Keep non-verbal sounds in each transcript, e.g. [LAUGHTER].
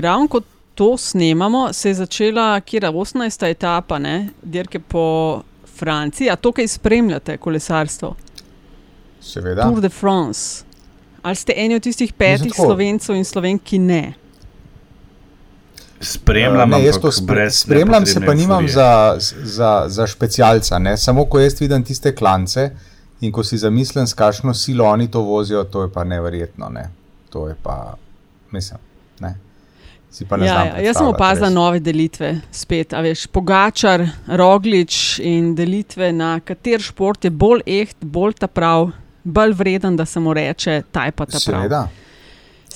ravno kot to snemamo, se je začela, kjer je 18. etapa, ne, dirke po Franciji. A to, kaj spremljate, kolesarstvo? Seveda. Tour de France. Ali ste eni od tistih petih slovencev in slovenk, ki ne? Spremljam, ne, jaz to spre, spremljam, se pa nimam za, za, za specialca. Ne? Samo ko jaz vidim tiste klance in ko si zamislim, s kakšno silo oni to vozijo, to je pa neverjetno. Ne? To je pa, mislim. Ne? Ja, ja, jaz sem opazila nove delitve, spet, veš, Pogačar, Roglič in delitve, na kater šport je bolj eht, bolj ta prav, bolj vreden, da se mu reče, taj pa ta prav. Seveda.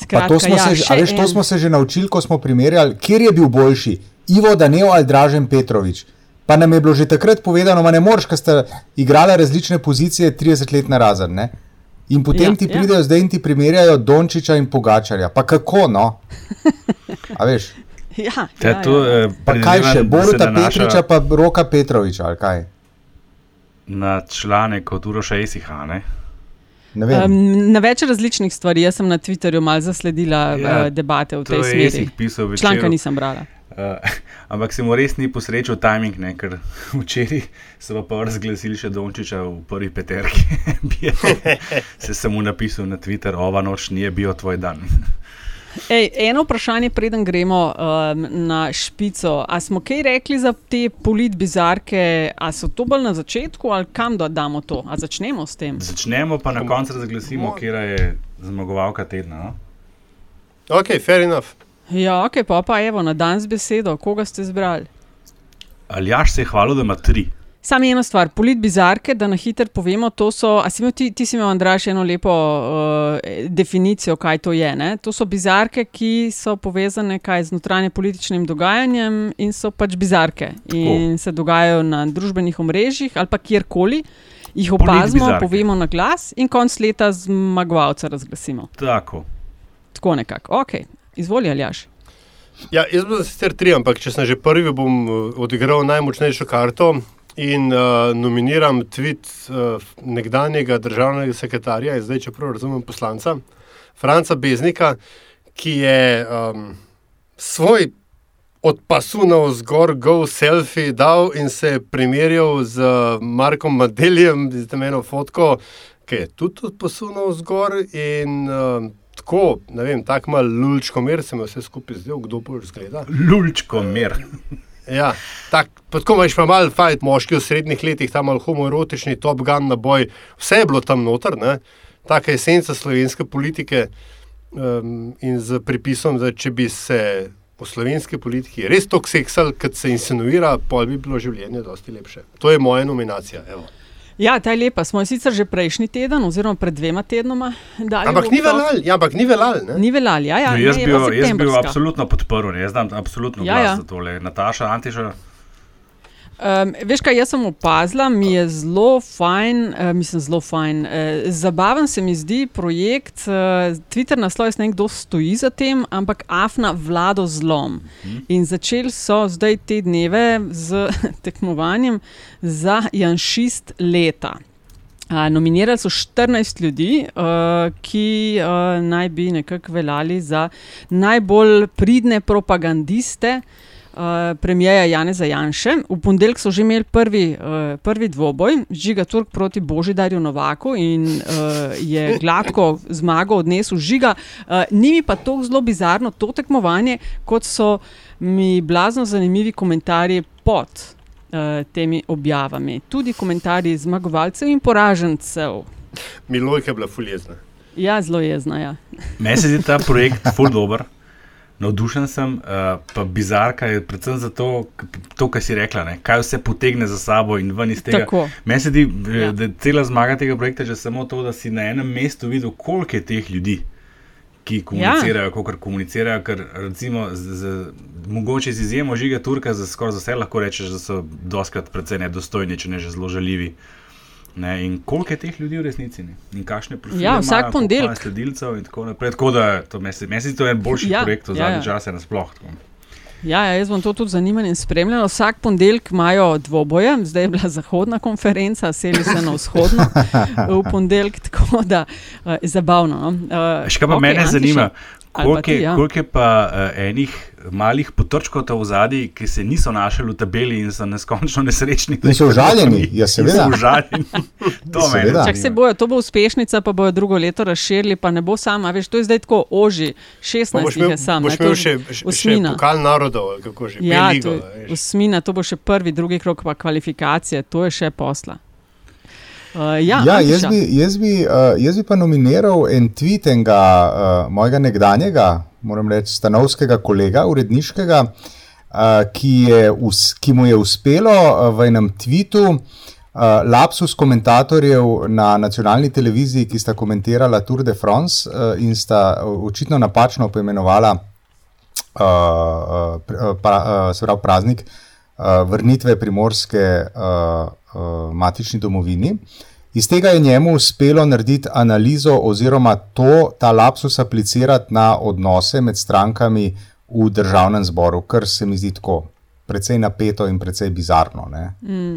Skratka, to, smo ja, se, veš, to smo se že naučili, ko smo primerjali, kje je bil boljši, Ivo Danev ali Dražen Petrovič. Pa nam je bilo že takrat povedano, da ne moreš, ker ste igrali različne pozicije 30 let na razen. Ne? In potem ja, ti ja. pridejo ja. zdaj in ti primerjajo Dončiča in Pogačarja. Pa kako no? A veš? [LAUGHS] Ja, ja, to, ja. Eh, pa kaj še, Boruta Petriča, pa Roka Petroviča, ali kaj? Na članek od Uroša Esihane. Um, na več različnih stvari. Jaz sem na Twitterju malo zasledila ja, uh, debate v tej smeri. Članka nisem brala. Uh, [LAUGHS] ampak se mu res ni posrečil timing, ne? ker [LAUGHS] včeraj so pa razglasili še Dončiča v prvi peterki. [LAUGHS] se sem mu napisal na Twitter, ova noč ni bil tvoj dan. Ej, eno vprašanje, preden gremo um, na špico. A smo kaj rekli za te politbizarke? A so to bolj na začetku ali kam da damo to? A začnemo s tem? Začnemo pa na koncu razglasimo, kje je zmagovalka tedna. No? Ok, fair enough. Ja, ok, pa pa evo na dan z besedo, koga ste izbrali? Ali jaš se je hvalil, da ima tri? Samo eno stvar, polit bizarke, da na hitro povemo. So, imel, ti, ti si imel, Andraš, eno lepo uh, definicijo, kaj to je. Ne? To so bizarke, ki so povezane z notranjim političnim dogajanjem in so pač bizarke. In Tako. se dogajajo na družbenih omrežjih ali pa kjerkoli. Jih opazimo, povemo na glas in konc leta zmagovalca razglasimo. Tako. Tako nekako. Ok, izvoli, Aljaš. Ja, jaz sem sicer tri, ampak če sem že prvi, bom eh, odigral najmočnejšo karto in uh, nominiram tweet uh, nekdanjega državnega sekretarja, zdaj če prav razumem poslanca, Franca Beznika, ki je um, svoj od pasu na vzgor go selfie dal in se primerjal z Markom Madeljem, z imenom Fotko, ki je tudi od pasu na vzgor in uh, Tako, ne vem, tako malo lulčko mer se mi vse skupaj zdelo, kdo bo izgledal. Lulčko mer. Ja, tak, tako imaš pa malo fajn, moški v srednjih letih, tam malo homoerotični, top gun na boj, vse je bilo tam noter, ne? taka esenca slovenske politike um, in z pripisom, da če bi se v slovenski politiki res tako seksal, kot se insinuira, pol bi bilo življenje dosti lepše. To je moja nominacija. Evo. Ja, ta je lepa. Smo sicer že prejšnji teden, oziroma pred dvema tednoma. Ampak ni veljal, ja, ampak ni veljal. Ni veljal, ja. ja no, jaz, ne, bil, jaz bil absolutno podprl, jaz znam absolutno ja, ja. za tole. Nataša, Antiša. Um, veš kaj, jaz sem opazila, mi je zelo fajn, uh, mislim, zelo fajn. Uh, zabaven se mi zdi projekt, uh, Twitter naslov, jaz ne vem, kdo stoji za tem, ampak Afna vlado zlom. Mhm. In začeli so zdaj te dneve z [LAUGHS] tekmovanjem za Janšist leta. Uh, nominirali so 14 ljudi, uh, ki uh, naj bi nekako veljali za najbolj pridne propagandiste uh, premijeja Janeza Janše. V ponedeljek so že imeli prvi, uh, prvi dvoboj, Žiga Turk proti Božidarju Novaku in uh, je gladko zmago odnesel Žiga. Uh, ni mi pa to zelo bizarno, to tekmovanje, kot so mi blazno zanimivi komentarji pod uh, temi objavami. Tudi komentarji zmagovalcev in poražencev. Milojka je bila fuljezna. Ja, zelo jezna. Ja. Meni se zdi ta projekt ful dobr navdušen sem, uh, pa bizarka je predvsem zato, to, kar si rekla, ne? kaj vse potegne za sabo in ven iz tega. Meni se zdi, eh, ja. da je cela zmaga tega projekta že samo to, da si na enem mestu videl, koliko je teh ljudi. Ki komunicirajo, ja. kako komunicirajo, ker recimo, z, z, mogoče z izjemo žiga Turka, za skoraj vse lahko rečeš, da so doskrat precej nedostojni, če ne že zelo žaljivi. Ne, in koliko je teh ljudi v resnici? Ne? In kakšne profile ja, vsak ponedeljek. Sledilcev in tako naprej. Tako da to meni se to je en boljši ja, projekt v ja, zadnjem ja. času nasplošno. Ja, ja, jaz bom to tudi zanimivo spremljal. Vsak ponedeljek imajo dvoboje, zdaj je bila zahodna konferenca, seli se na vzhodno [LAUGHS] v ponedeljek, tako da je uh, zabavno. No? Uh, Še kaj pa okay, mene zanima, Koliko je, ja. kolik je pa uh, enih malih potočkov v zadnji, ki se niso našli v tabeli in so neskončno nesrečni? In so užaljeni, ja, seveda. Užaljeni. [LAUGHS] to seveda. Čak se bojo, to bo uspešnica, pa bojo drugo leto razširili, pa ne bo sama. Veš, to je zdaj tako oži, 16 jih je sam. Boš imel še, še pokal narodov, kako že. Ja, ligo, to, usmina, to bo še prvi, drugi krok, pa kvalifikacije, to je še posla. Uh, ja, ja jaz, bi, jaz, bi, uh, jaz bi pa nominiral en tweet enega uh, mojega nekdanjega, moram reči, stanovskega kolega, uredniškega, uh, ki, je, ki mu je uspelo uh, v enem uh, lapsus komentatorjev na nacionalni televiziji, ki sta komentirala Tour de France uh, in sta očitno napačno poimenovala uh, uh, pra, uh, pravi, praznik uh, vrnitve primorske. Uh, uh, matični domovini. Iz tega je njemu uspelo narediti analizo oziroma to, ta lapsus aplicirati na odnose med strankami v državnem zboru, kar se mi zdi tako. Predvsej napeto in predvsej bizarno. Mm.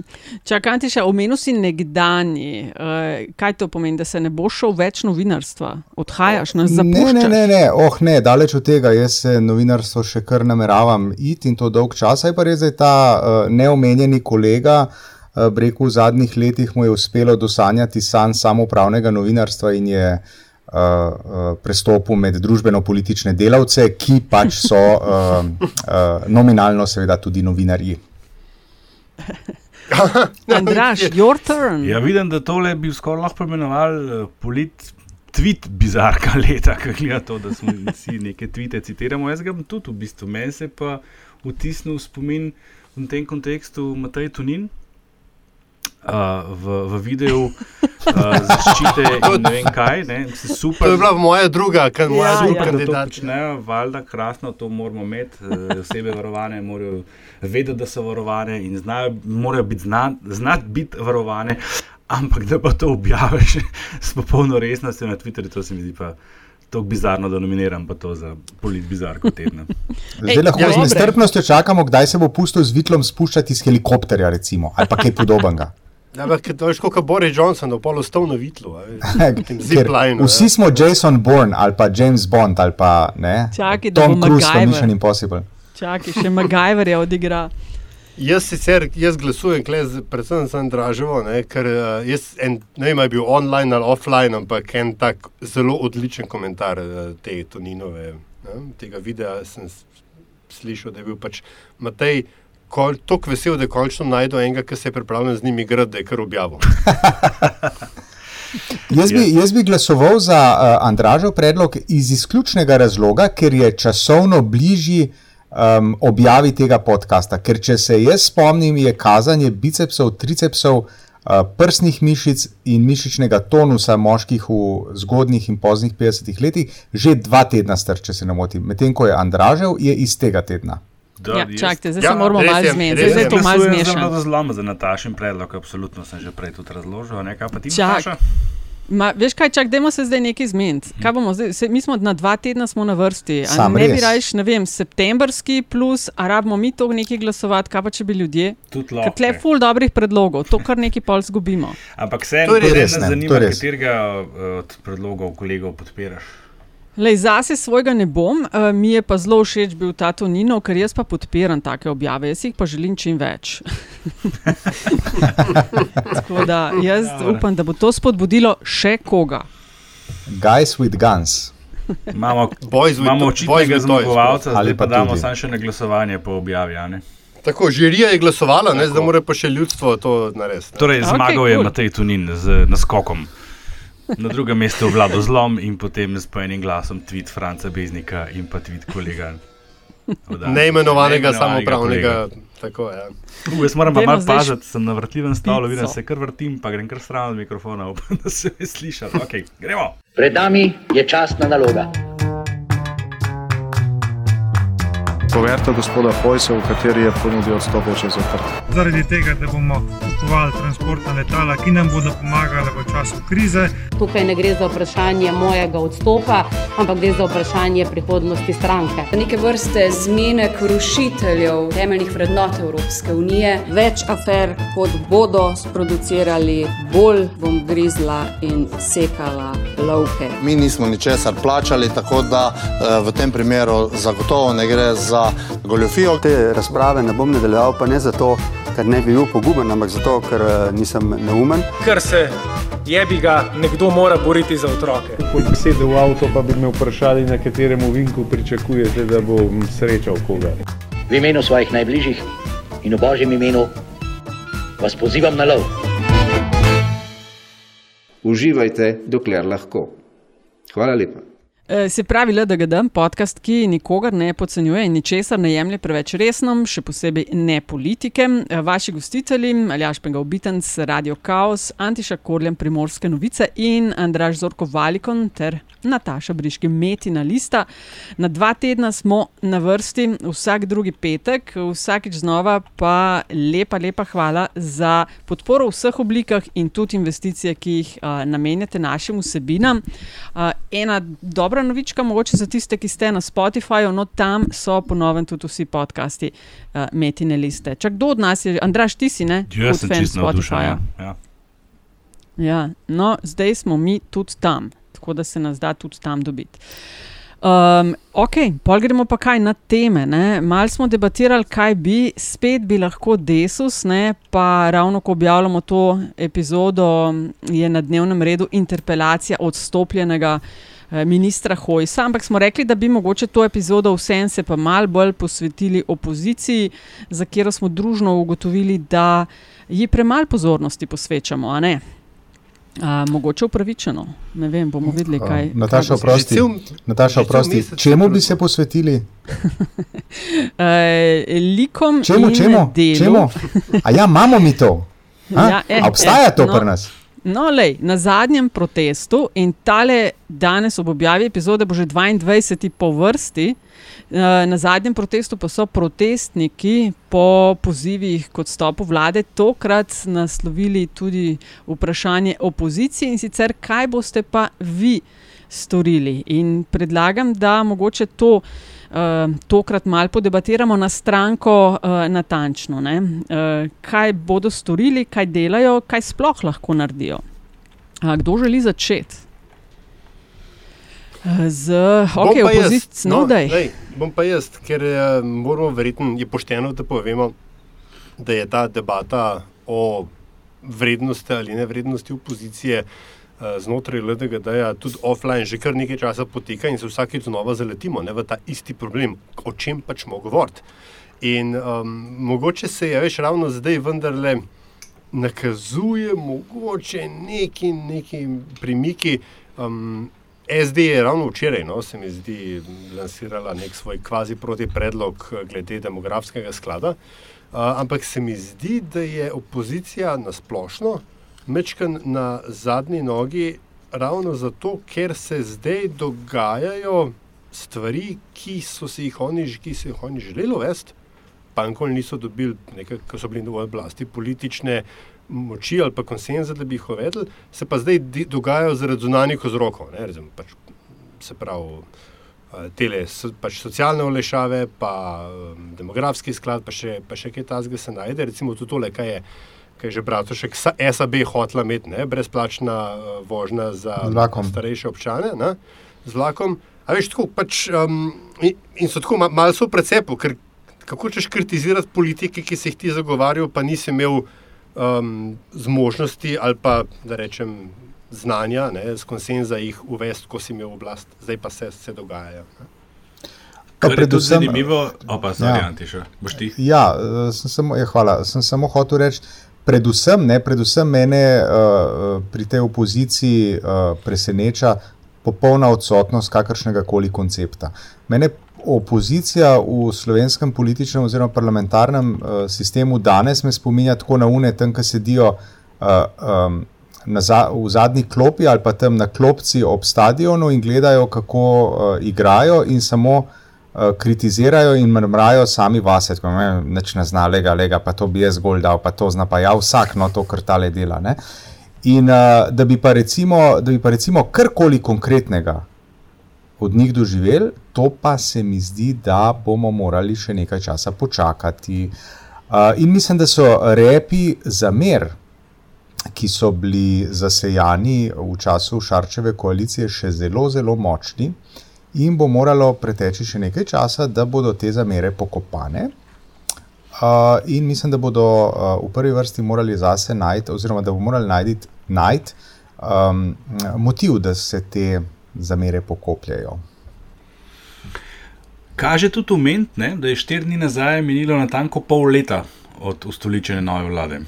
Čakaj, še omenil si nekdani. Uh, kaj to pomeni, da se ne boš šel več novinarstva? Odhajaš na zapuščanje? Ne, ne, ne, ne. Oh, ne, daleč od tega. Jaz se novinarstvo še kar nameravam iti in to dolg čas. Je pa res, da je ta uh, neomenjeni kolega uh, Rekel, v zadnjih letih mu je uspelo dosanjati san samopravnega novinarstva in je uh, uh, prestopil med družbeno-politične delavce, ki pač so uh, uh, nominalno, seveda, tudi novinarji. [LAUGHS] Andraš, your turn. Ja, vidim, da tole bi skoraj lahko imenoval polit. Tweet bizarka leta, ki gleda to, da smo vsi neke tvite citiramo. Jaz ga bom tudi v bistvu, meni se pa vtisnil spomin v tem kontekstu Matej Tunin, uh, v, v videu uh, zaščite in ne vem kaj. Ne, super, to je bila moja druga, kar ja, moja druga ja. kandidatka. Valjda, krasno to moramo imeti, osebe varovane morajo vedeti, da so varovane in znajo, morajo biti znati biti varovane. Ampak da pa to objaviš [LAUGHS] s popolno resnostjo na Twitterju, to se mi zdi pa. Tako bizarno, da nominiram pa to za polit bizarko tedna. [LAUGHS] Zdaj lahko ja, z nestrpnostjo čakamo, kdaj se bo pustil z vitlom spuščati iz helikopterja, recimo, ali pa kaj podobnega. [LAUGHS] Ampak to je kot Boris Johnson, polo stov na vitlu. [LAUGHS] Vsi smo Jason Bourne ali pa James Bond ali pa ne. Čaki, Tom Cruise, pa Mission Impossible. Čakaj, še MacGyver je odigra. Jaz sicer jaz glasujem, klez, predvsem za Andraževo, ne, ker uh, jaz en, ne vem, ali je bil online ali offline, ampak en tak zelo odličen komentar uh, te Toninove, ne, tega videa sem slišal, da je bil pač Matej tako vesel, da končno najdu enega, ki se je pripravljen z njimi igrati, da je kar objavil. [LAUGHS] jaz, bi, jaz bi glasoval za uh, Andražov predlog iz izključnega razloga, ker je časovno bližji um, objavi tega podcasta. Ker če se jaz spomnim, je kazanje bicepsov, tricepsov. Uh, prsnih mišic in mišičnega tonusa moških v zgodnjih in poznih 50-ih letih, že dva tedna star, če se ne motim. Medtem ko je Andražev, je iz tega tedna. Da, ja, čakajte, zdaj ja, se moramo malo zmeniti. Zdaj je to malo zmešano. Jaz sem zelo zlomljen za natašen predlog, absolutno sem že prej tudi razložil. Nekaj pa ti čaka. Ma, veš kaj, čak, dajmo se zdaj nekaj zmeniti. Mi smo na dva tedna na vrsti. Ne bi rajš, ne vem, septembrski plus, a rabimo mi to nekaj glasovati, kaj pa če bi ljudje. Tle je ful dobrih predlogov, to kar nekaj pol zgubimo. Ampak se eno res ne zanima, katerega od predlogov kolegov podpiraš. Lej, zase svojega ne bom, uh, mi je pa zelo všeč bil ta Tonino, ker jaz pa podpiram take objave, jaz jih pa želim čim več. [LAUGHS] Tako da jaz ja, upam, da bo to spodbudilo še koga. Guys with guns. Imamo očitnega zmagovalca, ali pa damo samo še na glasovanje po objavi. Tako, žirija je glasovala, zdaj mora pa še ljudstvo to narediti. Torej, zmagal okay, cool. je Matej Tunin z naskokom. Na drugem mestu vlado zlom in potem s enim glasom tweet Franca Beznika in pa tweet kolega. Neimenovanega samopravnega. Tako, ja. U, jaz moram pa malo paziti, sem na vrtljivem stolu, vidim se kar vrtim, pa grem kar stran od mikrofona, upam, da se je slišal. Okay, gremo. Pred nami je časna naloga. Poverta gospoda Hojsa, v kateri je ponudil odstop še zaprt. Zaradi tega, da bomo kupovali transportna letala, ki nam bodo pomagala v času krize. Tukaj ne gre za vprašanje mojega odstopa, ampak gre za vprašanje prihodnosti stranke. Neke vrste zmenek rušiteljev temeljnih vrednot Evropske unije. Več afer, kot bodo sproducirali, bolj bom grizla in sekala lovke. Mi nismo ničesar plačali, tako da eh, v tem primeru zagotovo ne gre za goljofijo. Te razprave ne bom nadaljeval, pa ne zato, ker ne bi bil poguben, ampak zato, ker eh, nisem neumen. Ker se je bi ga nekdo mora boriti za otroke. Ko bi sedel v avto, pa bi me vprašali, na katerem vinku pričakujete, da bo srečal koga. V imenu svojih najbližjih in v božjem imenu vas pozivam na lov. Uživajte, dokler lahko. Hvala lepa. Eh, se pravi, da je dan podcast, ki nikogar ne podcenjuje in ničesar ne jemlje preveč resno, še posebej ne politike. Eh, vaši gostitelji, Aljaš Penga Obitenc, Radio Chaos, Antiša Korljan, Primorske novice in Andraž Zorko Valikon ter Nataša Briški, Metina Lista. Na dva tedna smo na vrsti, vsak drugi petek, vsakič znova pa lepa, lepa hvala za podporo v vseh oblikah in tudi investicije, ki jih uh, namenjate našim vsebinam. Uh, novička, mogoče za tiste, ki ste na Spotifyju, no tam so ponovno tudi vsi podcasti uh, Metine Liste. Čak kdo od nas je, Andraš, ti si ne? Ja, sem čisto na Spotifyju. Ja. Ja, no, zdaj smo mi tudi tam tako da se nas da tudi tam dobiti. Um, ok, pol gremo pa kaj na teme. Mal smo debatirali, kaj bi, spet bi lahko desus, ne? pa ravno ko objavljamo to epizodo, je na dnevnem redu interpelacija odstopljenega eh, ministra Hojsa. Ampak smo rekli, da bi mogoče to epizodo vsem se pa mal bolj posvetili opoziciji, za katero smo družno ugotovili, da ji premalo pozornosti posvečamo. A, mogoče upravičeno, ne vem, bomo videli, kaj je. Nataša, oprosti, Nataša, oprosti. čemu bi se posvetili? [LAUGHS] e, likom čemu, in čemu? delu. Čemu? A ja, imamo mi to. [LAUGHS] Ja, eh, obstaja eh, to no, pri nas? No, lej, na zadnjem protestu in tale danes ob objavi epizode bo že 22. po vrsti. Eh, na zadnjem protestu pa so protestniki po pozivih kot stopu vlade tokrat naslovili tudi vprašanje opozicije in sicer, kaj boste pa vi storili. In predlagam, da mogoče to. Uh, tokrat malo podebatiramo na stranko uh, natančno, uh, kaj bodo storili, kaj delajo, kaj sploh lahko naredijo. Uh, kdo želi začeti? Z okay, opozicijo, no, da je. Bom pa jaz, ker je, moramo verjeti, je pošteno, da povemo, da je ta debata o vrednosti ali ne vrednosti opozicije uh, znotraj LDGD-ja tudi offline že kar nekaj časa poteka in se vsakeč znova zaletimo ne, v ta isti problem, o čem pač smo govoriti. In um, mogoče se je več ravno zdaj vendarle nakazuje, mogoče neki, neki primiki. Um, SD je ravno včeraj, no, se mi zdi, lansirala nek svoj kvazi proti predlog eh, glede demografskega sklada. Uh, ampak se mi zdi, da je opozicija na splošno mečkan na zadnji nogi ravno zato, ker se zdaj dogajajo stvari, ki so se jih oni, ki so jih oni želeli uvesti, pa nikoli niso dobili, nekaj, ko so bili v oblasti politične moči ali pa konsenza, da bi jih uvedli, se pa zdaj dogajajo zaradi zunanjih vzrokov. Pač, se pravi, tele pač socialne olešave, pa um, demografski sklad, pa še, pa še kaj tasga se najde. Recimo tudi tole, kaj je. Kaj je že Bratušek, SAB hotla imeti, ne? brezplačna uh, vožnja za starejše občane ne? z vlakom. A veš, tako pač, um, in, in so tako malo so v precepu, ker kako češ kritizirati politike, ki se jih ti zagovarjajo, pa nisi imel um, zmožnosti ali pa da rečem znanja, ne, z konsenza jih uvesti, ko si imel oblast, zdaj pa se, se dogajajo. Pa predvsem, zanimivo, opa, sorry, ja, Antiša, boš ti? Ja, sem samo, ja, hvala, sem samo hotel reči, predvsem, ne, predvsem mene uh, pri tej opoziciji uh, preseneča popolna odsotnost kakršnega koli koncepta. Mene opozicija v slovenskem političnem oziroma parlamentarnem uh, sistemu danes me spominja tako na une, tam, ki sedijo uh, um, za, v zadnji klopi ali pa tam na klopci ob stadionu in gledajo, kako uh, igrajo in samo uh, kritizirajo in mrmrajo sami vase. Tako, ne, neč ne zna, lega, lega, pa to bi jaz zgolj dal, pa to zna pa ja vsak, no to kar tale dela. Ne? In uh, da bi recimo, da bi pa recimo karkoli konkretnega od njih doživeli, to pa se mi zdi, da bomo morali še nekaj časa počakati. Uh, in mislim, da so repi za mer ki so bili zasejani v času Šarčeve koalicije, še zelo, zelo močni in bo moralo preteči še nekaj časa, da bodo te zamere pokopane. Uh, in mislim, da bodo uh, v prvi vrsti morali zase najti, oziroma da bodo morali najti, najti um, motiv, da se te zamere pokopljajo. Kaže tudi ument, da je štiri dni nazaj minilo na tanko pol leta od ustoličene nove vlade.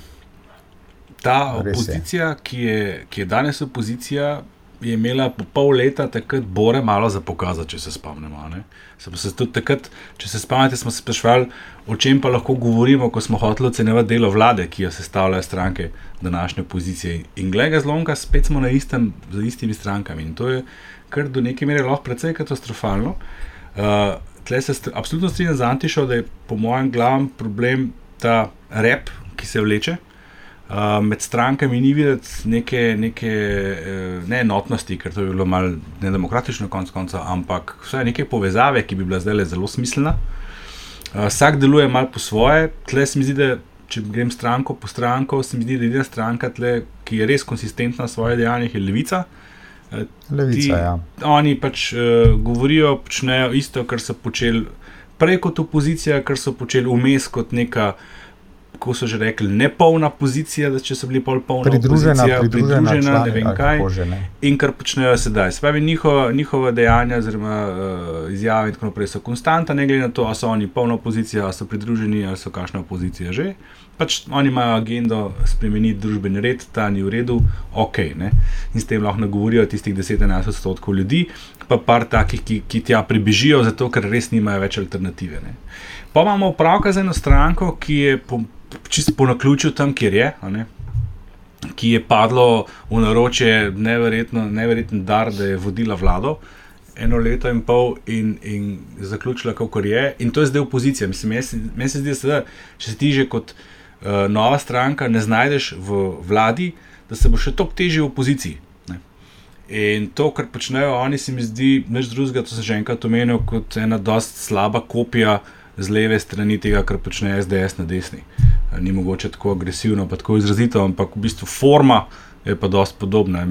Ta opozicija, ki je, ki je danes opozicija, je imela po pol leta takrat bore malo za pokazati, če se spomnimo. Se se takrat, če se spomnite, smo se sprašvali, o čem pa lahko govorimo, ko smo hoteli ocenjevati delo vlade, ki jo sestavljajo stranke današnje opozicije. In glede zlomka, spet smo na istem, za istimi strankami. In to je kar do neke mere lahko precej katastrofalno. Uh, Tle se st absolutno strinjam z Antišo, da je po mojem glavnem problem ta rep, ki se vleče. Uh, med strankami ni videti neke, neke uh, neenotnosti, ker to je bilo malo nedemokratično, konc konca, ampak vsaj neke povezave, ki bi bila zdaj zelo smiselna. Uh, vsak deluje malo po svoje, tle se mi zdi, da če grem stranko po stranko, se mi zdi, da je edina stranka, tle, ki je res konsistentna v svojih dejanjih, je levica. Uh, levica ti, ja. Oni pač uh, govorijo, počnejo isto, kar so počeli prej kot opozicija, kar so počeli vmes kot neka kako so že rekli, ne polna pozicija, da če so bili pol polna pridružena, pozicija, pridružena, pridružena ne vem kaj. In kar počnejo sedaj. Spravi njihova, njihova dejanja, oziroma uh, izjave in tako naprej so konstanta, ne glede na to, ali so oni polna opozicija, ali so pridruženi, ali so kakšna opozicija že. Pač oni imajo agendo spremeniti družbeni red, ta ni v redu, ok. Ne? In s tem lahko nagovorijo tistih 10-11 odstotkov ljudi, pa par takih, ki, ki tja pribežijo, zato ker res nimajo več alternative. Ne? Pa imamo opravka z eno stranko, ki je po, čisto po naključju tam, kjer je, ki je padlo v naročje, neverjeten dar, da je vodila vlado eno leto in pol in, in zaključila, kako je. In to je zdaj opozicija. Mislim, meni se zdi, da če se ti že kot uh, nova stranka ne znajdeš v vladi, da se bo še toliko težje v opoziciji. Ne. In to, kar počnejo oni, se mi zdi neč drugega, to sem že enkrat omenil, kot ena dost slaba kopija z leve strani tega, kar počne SDS na desni. Ni mogoče tako agresivno, pa tako izrazito, ampak v bistvu forma je pa dosti podobna.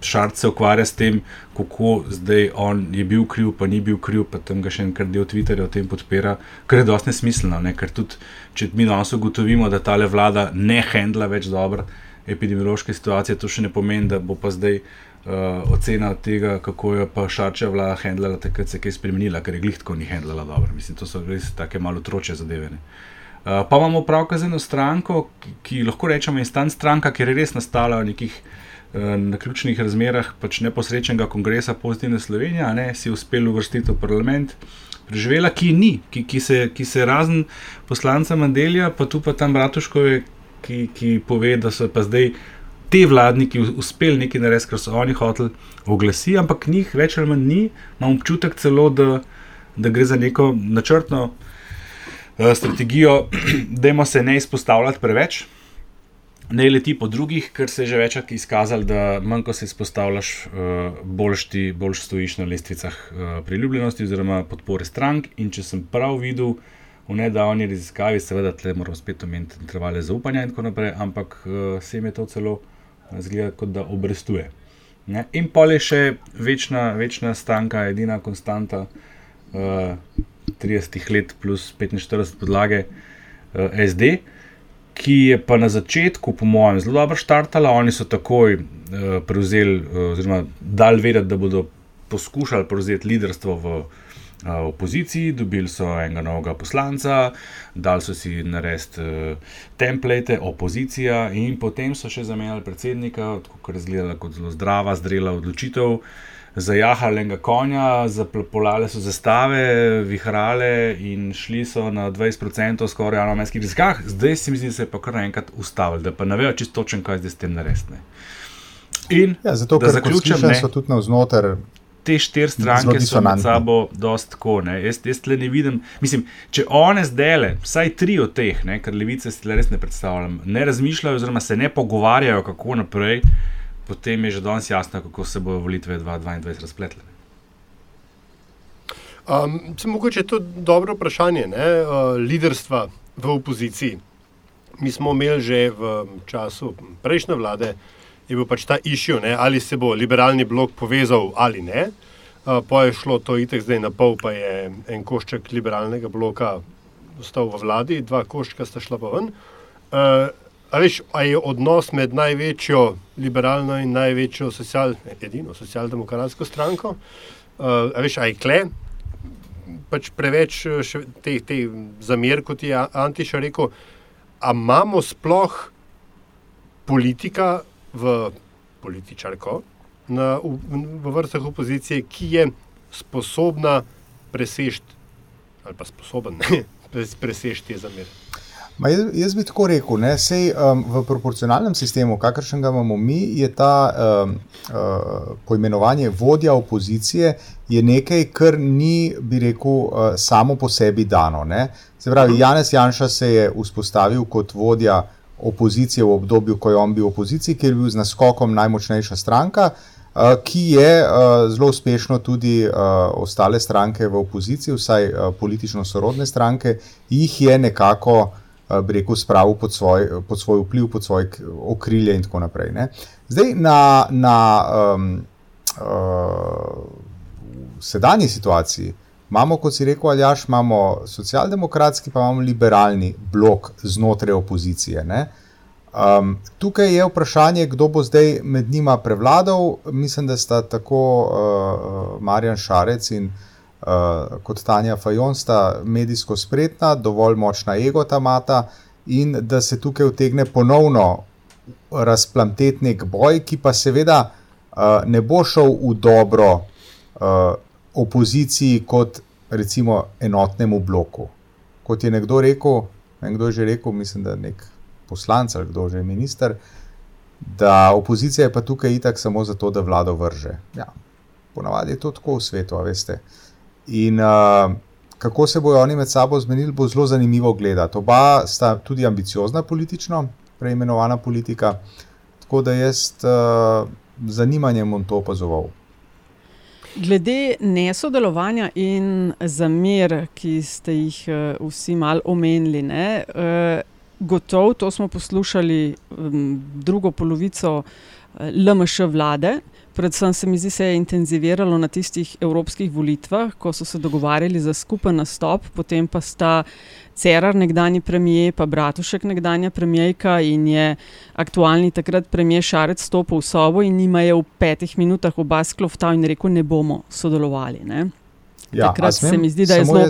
Šarc se ukvarja s tem, kako zdaj on je bil kriv, pa ni bil kriv, pa tam ga še enkrat del Twitterja o tem podpira, kar je dosti nesmiselno. Ne? Ker tudi, če mi danes ugotovimo, da ta vlada ne handla več dobro epidemiološke situacije, to še ne pomeni, da bo pa zdaj uh, ocena tega, kako je pa Šarčeva vlada handlala, takrat se je kaj spremenila, ker je glihtko ni handlala dobro. Mislim, to so res take malo troče zadeve. Uh, pa imamo pravka z eno stranko, ki, ki lahko rečemo instant stranka, ker je res nastala v nekih uh, naključnih razmerah pač neposrečnega kongresa pozitivne Slovenije, ne si uspel uvrstiti v parlament. Preživela, ki ni, ki, ki, se, ki se razen poslanca Mandelja, pa tu pa tam Bratuškove, ki, ki pove, da so pa zdaj te vladniki uspeli nekaj narediti, kar so oni hoteli oglasiti, ampak njih več ali manj ni, imam občutek celo, da, da gre za neko načrtno uh, strategijo, [CLEARS THROAT] da jim se ne izpostavljati preveč. Ne leti po drugih, ker se je že večkrat izkazalo, da manj ko se izpostavljaš, uh, boljš ti boljš stojiš na lestvicah uh, priljubljenosti oziroma podpore strank. In če sem prav videl v nedavni raziskavi, seveda, tle moramo spet omeniti intervale zaupanja in tako naprej, ampak uh, se jim je to celo zgleda, kot da obrestuje. Ne? In pa je še večna, večna stanka, edina konstanta uh, eh, 30 let plus 45 podlage uh, eh, SD, ki je pa na začetku, po mojem, zelo dobro štartala. Oni so takoj uh, prevzeli, uh, oziroma dal vedeti, da bodo poskušali prevzeti liderstvo v opoziciji, dobili so enega novega poslanca, dali so si narediti uh, template, opozicija, in potem so še zamenjali predsednika, tako je izgledala kot zelo zdrava, zrela odločitev. Zajahali enega konja, zapolale so zastave, vihrale in šli so na 20% skoraj na ameriških rizikah. Zdaj se mi zdi, da se je pa kar naenkrat ustavili, da pa ne vejo čisto točno, kaj zdaj s tem narediti. In ja, zato, da zaključim, da so tudi navznoter te štiri stranke so med sabo dosta tako. Jaz, jaz le ne vidim. Mislim, če one zdele, vsaj tri od teh, ne, ker levice si le res ne predstavljam, ne razmišljajo, oziroma se ne pogovarjajo, kako naprej, potem je že danes jasno, kako se bodo volitve 2022 razpletle. Um, se mogoče je to dobro vprašanje, ne, uh, liderstva v opoziciji. mi smo imeli že v času prejšnje vlade, je bil pač ta išil, ali se bo liberalni blok povezal ali ne. Uh, pa je šlo to itek zdaj na pol, pa je en košček liberalnega bloka ostal v vladi, dva koščka sta šla pa ven. Uh, a veš, a je odnos med največjo liberalno in največjo social, edino socialdemokratsko stranko, uh, a veš, a je kle, pač preveč te, te zamer, kot je Antiša rekel, a imamo sploh politika v političarko na, v, v vrstah opozicije, ki je sposobna presežti ali pa sposoben ne, presežti te zamere. Ma jaz, jaz bi tako rekel, da um, v proporcionalnem sistemu, kakršen ga imamo mi, je ta um, uh, poimenovanje vodja opozicije nekaj, kar ni, bi rekel, uh, samo po sebi dano. Se pravi, Janez Janša se je vzpostavil kot vodja opozicije v obdobju, ko je on bil v opoziciji, ker je bil z naskokom najmočnejša stranka. Uh, ki je uh, zelo uspešno tudi uh, ostale stranke v opoziciji, vsaj politično sorodne stranke, jih je nekako bi rekel, spravil pod svoj, pod svoj vpliv, pod svoje okrilje in tako naprej. Ne. Zdaj, na, na um, uh, sedanji situaciji imamo, kot si rekel, Aljaš, imamo socialdemokratski, pa imamo liberalni blok znotraj opozicije. Um, tukaj je vprašanje, kdo bo zdaj med njima prevladal. Mislim, da sta tako uh, Marjan Šarec in uh, kot Tanja Fajon, sta medijsko spretna, dovolj močna ego ta mata in da se tukaj utegne ponovno razplamteti nek boj, ki pa seveda uh, ne bo šel v dobro uh, opoziciji kot recimo enotnemu bloku. Kot je nekdo rekel, nekdo je že rekel, mislim, da nek poslanec ali kdo že je minister. Da opozicija je pa tukaj itak samo zato, da vlado vrže. Ja, ponavadi je to tako v svetu, veste. Uh, In uh, kako se bodo oni med sabo zmenili, bo zelo zanimivo gledati. Oba sta tudi ambiciozna politično, preimenovana politika, tako da jaz uh, z zanimanjem bom to opazoval. Glede nesodelovanja in zamer, ki ste jih uh, vsi malo omenili, ne, uh, gotovo to smo poslušali drugo polovico uh, LMŠ vlade, Predvsem se mi zdi, da je intenziviralo na tistih evropskih volitvah, ko so se dogovarjali za skupen nastop, potem pa sta Cerar, nekdani premijer, pa Bratušek, nekdanja premijejka in je aktualni takrat premijer Šarec stopil v sobo in njima je v petih minutah oba sklovtal in rekel: Ne bomo sodelovali. Ne? Ja, takrat se mi zdi, da je zelo.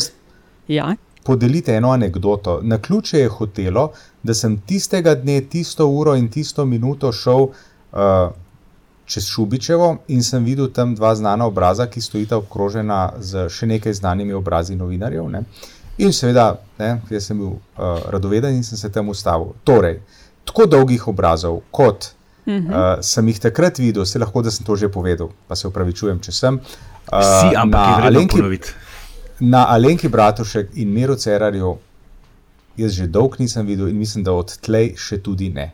Ja. Podelite eno anegdoto. Na ključe je hotelo, da sem tistega dne, tisto uro in tisto minuto šel. Uh, čez Šubičevo in sem videl tam dva znana obraza, ki stojita obkrožena z še nekaj znanimi obrazi novinarjev. Ne. In seveda, ne, jaz sem bil uh, radoveden in sem se tam ustavil. Torej, tako dolgih obrazov, kot uh -huh. uh, sem jih takrat videl, se lahko, da sem to že povedal, pa se upravičujem, če sem. Uh, Vsi, ampak na Alenki, na Alenki Bratušek in Miru Cerarju, jaz že dolgo nisem videl in mislim, da od tlej še tudi ne.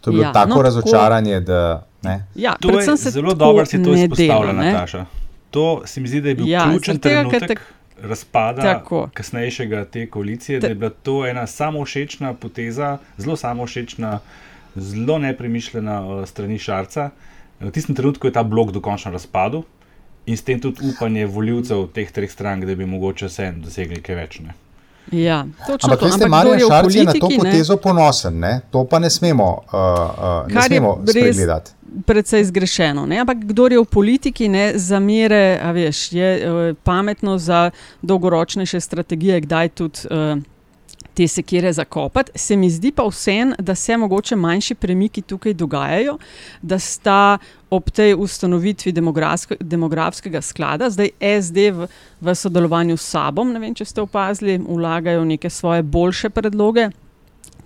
To je bilo ja, tako no, razočaranje, da. Ja, to je zelo dobro, da si to izpostavlja, Nataša. To se mi zdi, da je bil ja, ključen trenutek te... razpada tako. kasnejšega te koalicije, te... da je bila to ena samošečna poteza, zelo samošečna, zelo nepremišljena uh, strani Šarca. V tistem trenutku je ta blok dokončno razpadel in s tem tudi upanje voljivcev teh treh strank, da bi mogoče vse dosegli kaj več. Ne? Ja, Ampak, veste, Marjan Šarc je na to potezo ne? ponosen, ne? to pa ne smemo, uh, uh, ne smemo spregledati. Predvsej zgrešeno. Ne? Ampak, kdo je v politiki, ne zamere, veš, je uh, pametno za dolgoročnejše strategije, kdaj tudi. Uh, te sekire zakopati. Se mi zdi pa vsem, da se mogoče manjši premiki tukaj dogajajo, da sta ob tej ustanovitvi demografskega sklada, zdaj SD v, v sodelovanju s sabo, ne vem, če ste opazili, vlagajo neke svoje boljše predloge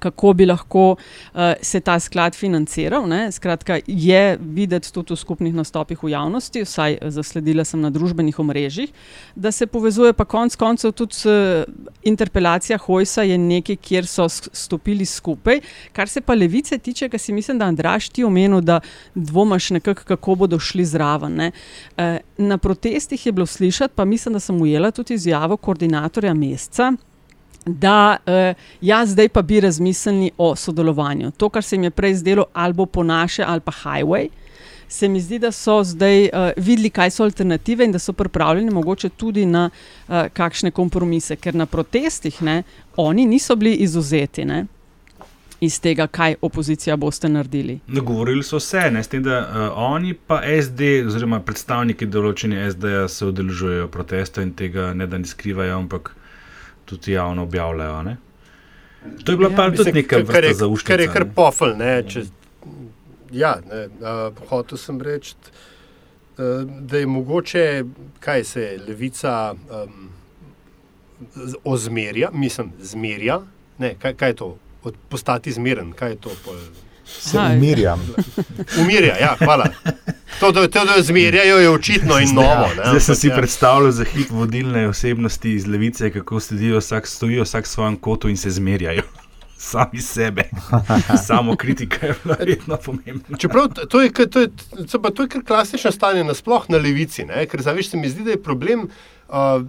kako bi lahko uh, se ta sklad financiral. Ne? Skratka, je videti tudi v skupnih nastopih v javnosti, vsaj zasledila sem na družbenih omrežjih, da se povezuje, pa konec koncev tudi uh, interpelacija Hojsa je nekaj, kjer so stopili skupaj. Kar se pa levice tiče, kar si mislim, da Andraš ti omenil, da dvomaš nekako, kako bodo šli zraven. Uh, na protestih je bilo slišati, pa mislim, da sem ujela tudi izjavo koordinatorja meseca da uh, ja, zdaj pa bi razmislili o sodelovanju. To, kar se jim je prej zdelo, ali bo po naše ali pa highway. Se mi zdi, da so zdaj uh, videli, kaj so alternative in da so pripravljeni mogoče tudi na uh, kakšne kompromise, ker na protestih ne, oni niso bili izuzeti. Ne iz tega, kaj opozicija boste naredili. No, govorili so vse, ne, tem, da uh, oni pa SD, oziroma predstavniki določene SD-ja se udeležujejo protestov in tega ne da ne skrivajo, ampak tudi javno objavljajo. Ne. To je bila ja, pa tudi neka vrsta zauščenja. Kar je kar pofel. Ja, ne, uh, hotel sem reči, uh, da je mogoče, kaj se je levica um, ozmerja, mislim, zmerja. Ne, kaj, kaj je to? postati zmeren. Kaj je to? Se umirjam. Umirja, ja, hvala. To, da to zmerjajo, je očitno in novo. Ne? Zdaj sem si ja. predstavljal za hit vodilne osebnosti iz levice, kako sedijo, vsak stojijo, vsak v svojem kotu in se zmerjajo. [LAUGHS] Sami sebe, [LAUGHS] samo kritika je verjetno pomembna. Čeprav to je, to je, to je kar klasično stanje, nasplošno na levici, ne? ker zaviš se mi zdi, da je problem. Uh,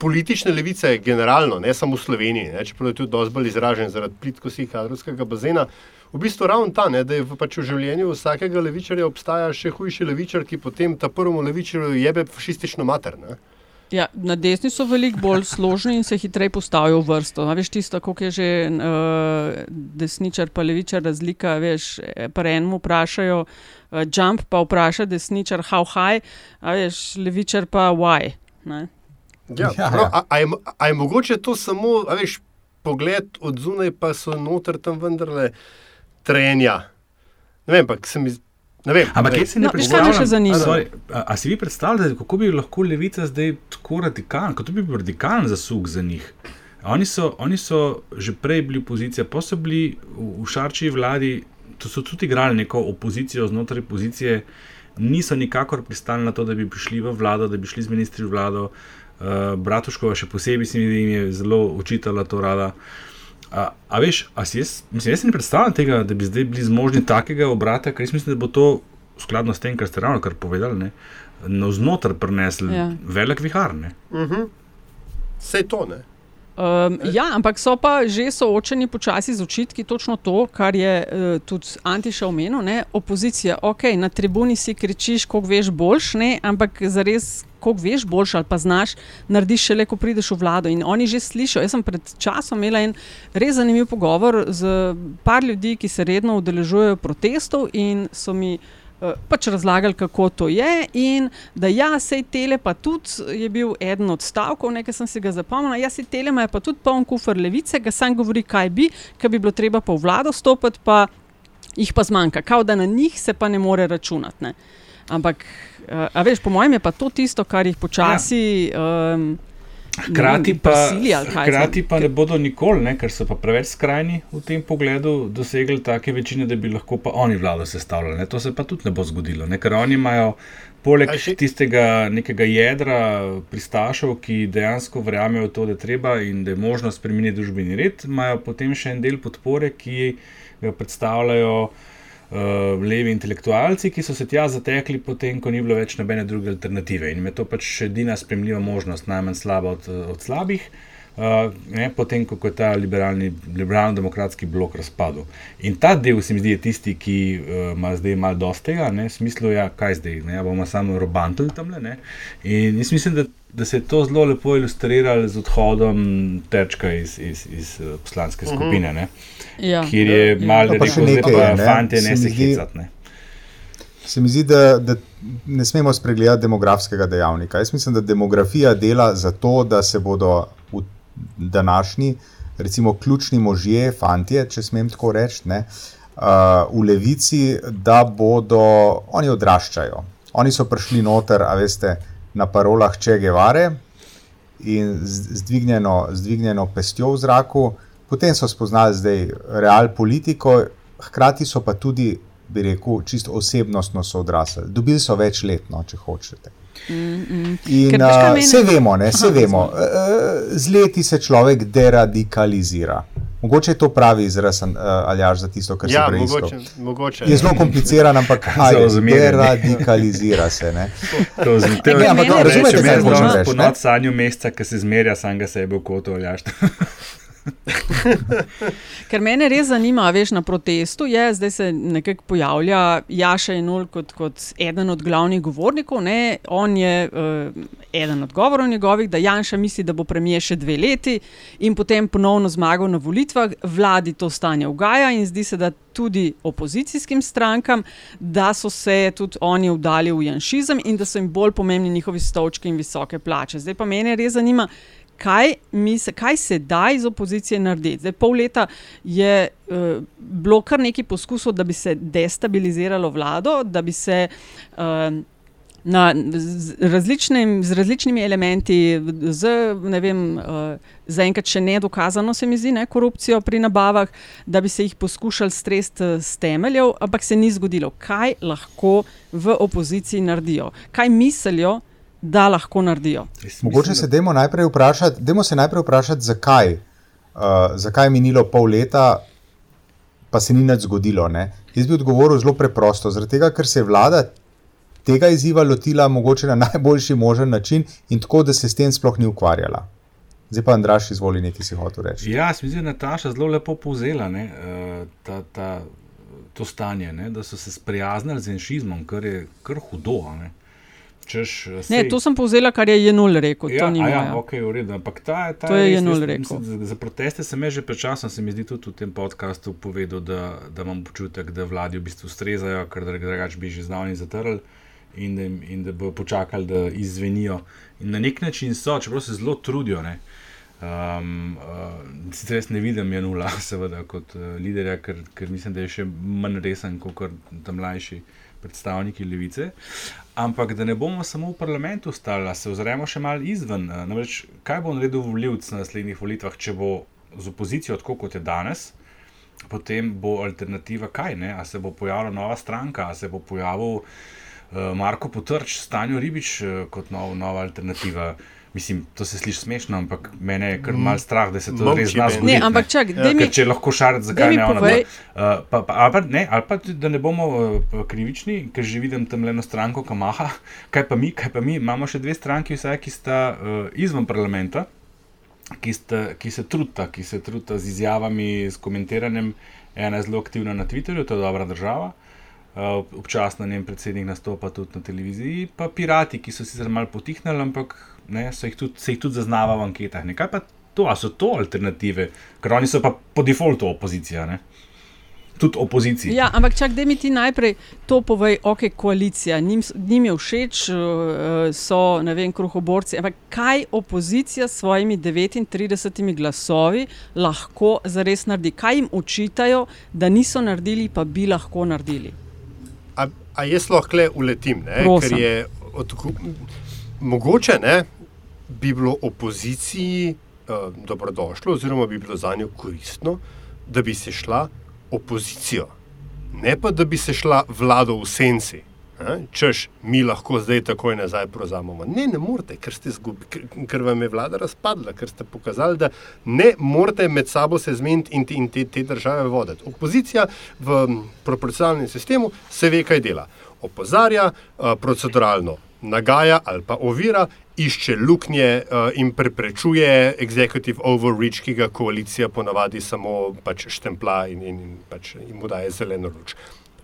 politične levice, generalno, ne samo v Sloveniji, ne, čeprav je tudi dosti bolj izražen zaradi plitkosti kadrovskega bazena. V bistvu ravno ta, ne, da je v, pač v življenju vsakega levičarja obstaja še hujši levičar, ki potem ta prvemu levičarju jebe fašistično mater. Ne. Ja, na desni so veliko bolj složni in se hitreje postavijo v vrsto. A veš, tisto, kako je že uh, desničar pa levičar razlika. Veš, pa enemu vprašajo, uh, jump pa vpraša desničar, how high, a veš, levičar pa why. Ne? Ja, ja, prav, ja. A, a, je, a je mogoče to samo, veš, pogled od zunaj, pa so noter tam vendarle trenja. Ne vem, ampak se mi. Vem, Ampak, kje se ne no, predstavlja? A si vi predstavljate, kako bi lahko levica zdaj tako radikalna, kako bi bil radikalen zasuk za njih? Oni so, oni so že prej bili opozicija, pa so bili v, v Šarčiji vladi, to so tudi igrali neko opozicijo znotraj opozicije, niso nikakor pristali na to, da bi prišli v vlado, da bi šli z ministri v vlado. Uh, uh, Bratuškova, še posebej se mi je zelo učitala to rada. A, a veš, a jaz, mislim, jaz si ne predstavljam tega, da bi zdaj bili zmožni takega obrata, ker mislim, da bo to skladno s tem, kar ste ravno kar povedali, na znotraj prenesli ja. velik vihar. Uh -huh. Vse to ne. Um, ja, ampak so pa že soočeni počasi z očitki, točno to, kar je uh, tudi Antiša omenil. Opozicija, ok, na tribuni si kričiš, koliko veš boljš, ne? ampak za res koliko veš, boljši ali pa znaš, narediš šele, ko prideš v vlado. In oni že slišijo. Jaz sem pred časom imela en res zanimiv pogovor z par ljudi, ki se redno udeležujejo protestov in so mi. Pač razlagali, kako to je, in da ja, sej tele, pa tudi je bil eden od stavkov, nekaj sem si ga zapomnil. Ja, sej tele ima pa tudi poln kufr levice, ga sam govori, kaj bi, kaj bi bilo treba pa v vlado stopiti, pa jih pa zmanjka, kao da na njih se pa ne more računati. Ne. Ampak Uh, a veš, po mojem je pa to tisto, kar jih počasi. Ja. Um, Hkrati pa, hkrati pa ne bodo nikoli, ne, ker so pa preveč skrajni v tem pogledu, dosegli take večine, da bi lahko pa oni vlado sestavljali. Ne. To se pa tudi ne bo zgodilo, ne, ker oni imajo poleg tistega nekega jedra pristašov, ki dejansko verjamejo v to, da je treba in da je možno spremeniti družbeni red, imajo potem še en del podpore, ki ga predstavljajo uh, levi intelektualci, ki so se tja zatekli, potem, ko ni bilo več nobene druge alternative. In je to pač edina spremljiva možnost, najmanj slaba od, od slabih. Uh, ne, potem, ko je ta liberalni, liberalno-demokratski blok razpadel. In ta del, se mi zdi, je tisti, ki uh, ima zdaj malo dosti tega, v smislu, ja, kaj zdaj, ne, ja, bomo samo robantali tam le. In jaz mislim, da da se je to zelo lepo ilustriralo z odhodom Tečka iz, iz, iz eh, poslanske mhm. skupine, uh ja. kjer je ja. malo rekel, da je to fante, ne se hecati. Se mi zdi, da, da ne smemo spregledati demografskega dejavnika. Jaz mislim, da demografija dela za to, da se bodo v današnji, recimo, ključni možje, fantje, če smem tako reči, ne, uh, v levici, da bodo oni odraščajo. Oni so prišli noter, a veste, na parolah Če Gevare in zdvignjeno, zdvignjeno pestjo v zraku, potem so spoznali zdaj real politiko, hkrati so pa tudi, bi rekel, čisto osebnostno so odrasli. Dobili so več let, no, če hočete. Mm, mm. In uh, vse vemo, ne, vse Aha, vemo. Uh, z leti se človek deradikalizira. Mogoče je to pravi izraz, uh, ali až za tisto, kar ja, se prej mogoče, mogoče. Je zelo kompliciran, ampak [LAUGHS] [LAUGHS] kaj radikalizira se. Ne? To je zelo težko. Razumete, kaj hočeš? Po noč sanju meseca, ki se zmerja sam ga sebe v kotu ali až. [LAUGHS] [LAUGHS] Ker mene res zanima, veš, na protestu je, zdaj se nekako pojavlja Jaša Enul kot, kot eden od glavnih govornikov. Ne? On je uh, eden od govorov njegovih, da Janša misli, da bo premije še dve leti in potem ponovno zmagal na volitvah. Vladi to stanje ugaja in zdi se, da tudi opozicijskim strankam, da so se tudi oni vdali v janšizem in da so jim bolj pomembni njihovi stolčki in visoke plače. Zdaj pa mene res zanima kaj, se, kaj se da iz opozicije narediti. Zdaj, pol leta je uh, bilo kar nekaj poskusov, da bi se destabiliziralo vlado, da bi se. Uh, Na, z, različnim, z različnimi elementi, z, vem, uh, zaenkrat še ne dokazano, se mi zdi, ne, korupcijo pri nabavah, da bi se jih poskušali stresti z temeljev, ampak se ni zgodilo. Kaj lahko v opoziciji naredijo? Kaj mislijo, da lahko naredijo. Mogoče se demo najprej vprašati, demo se najprej vprašati zakaj. Uh, zakaj je minilo pol leta, pa se ni nič zgodilo? Ne? Jaz bi odgovoril zelo preprosto. Zaradi tega, ker se je vlada tega izziva lotila mogoče na najboljši možen način in tako, da se s tem sploh ni ukvarjala. Zdaj pa, Andraš, izvoli, nekaj si hotel reči. Ja, mislim, da je Nataša zelo lepo povzela ne, uh, ta, ta, to stanje, ne, da so se sprijaznili z enšizmom, kar je kar hudo. Ne. Češ, eh, ne, to sem povzela, kar je Jenul rekel. Ja, ja, ja, okay, redu, ta, ta to je Jenul rekel. Mislim, za proteste sem že pred časom, se mi zdi, tudi v tem podkastu povedal, da, da imam občutek, da vladi v bistvu strezajo, ker drugač bi že znali zatrl in, in da bodo počakali, da izvenijo. In na nek način so, čeprav se zelo trudijo. Ne, Um, uh, sicer jaz ne vidim Janula, [LAUGHS] seveda, kot uh, liderja, ker, ker mislim, da je še manj resen kot tam mlajši predstavniki levice. Ampak da ne bomo samo v parlamentu stali, se ozremo še malo izven. Eh, namreč, kaj bo naredil voljivc na naslednjih volitvah, če bo z opozicijo tako kot je danes, potem bo alternativa kaj? Ne? A se bo pojavila nova stranka, a se bo pojavil uh, Marko Potrč, Stanjo Ribič uh, kot nov, nova alternativa. Mislim, to se sliši smešno, ampak mene je kar mal strah, da se to Momči res zna zgoditi. Ne, ampak čak, ja. mi, če lahko šarati, zakaj ne ono. Uh, pa, pa, ali, pa, ne, ali pa da ne bomo uh, krivični, ker že vidim tam le eno stranko, ki maha. [LAUGHS] Kaj pa mi, kaj pa mi? Imamo še dve stranki, vsaj, ki sta uh, izven parlamenta, ki, sta, ki se trudita, ki se trudita z izjavami, s komentiranjem. Ena je zelo aktivna na Twitterju, to je dobra država. Uh, občasno njen predsednik nastopa tudi na televiziji, pa pirati, ki so sicer malo potihnili, ampak ne, jih tudi, se jih tudi zaznava v anketah. Ne. Kaj pa to, ali so to alternative, ker oni so pa po defaultu opozicija. Ne. Tudi opozicija. Ja, ampak čak, da mi ti najprej to povej, ok, koalicija, njim, njim je všeč, uh, so, ne vem, kruhoborci. Ampak kaj opozicija s svojimi 39 glasovi lahko zares naredi? Kaj jim učitajo, da niso naredili, pa bi lahko naredili? A, jaz lahko le uletim, ne? ker je odkup, mogoče ne, bi bilo opoziciji uh, dobrodošlo, oziroma bi bilo za njo koristno, da bi se šla opozicijo, ne pa da bi se šla vlado v senci. Češ, mi lahko zdaj takoj nazaj prozamemo. Ne, ne morete, ker, ker, ker vam je vlada razpadla, ker ste pokazali, da ne morete med sabo se zmeniti in, in te, te države voditi. Opozicija v proporcionalnem sistemu se ve, kaj dela. Opozarja uh, proceduralno, nagaja ali pa ovira, išče luknje uh, in preprečuje executive overreach, ki ga koalicija ponavadi samo pač štempla in, in, in pač mu daje zeleno luč.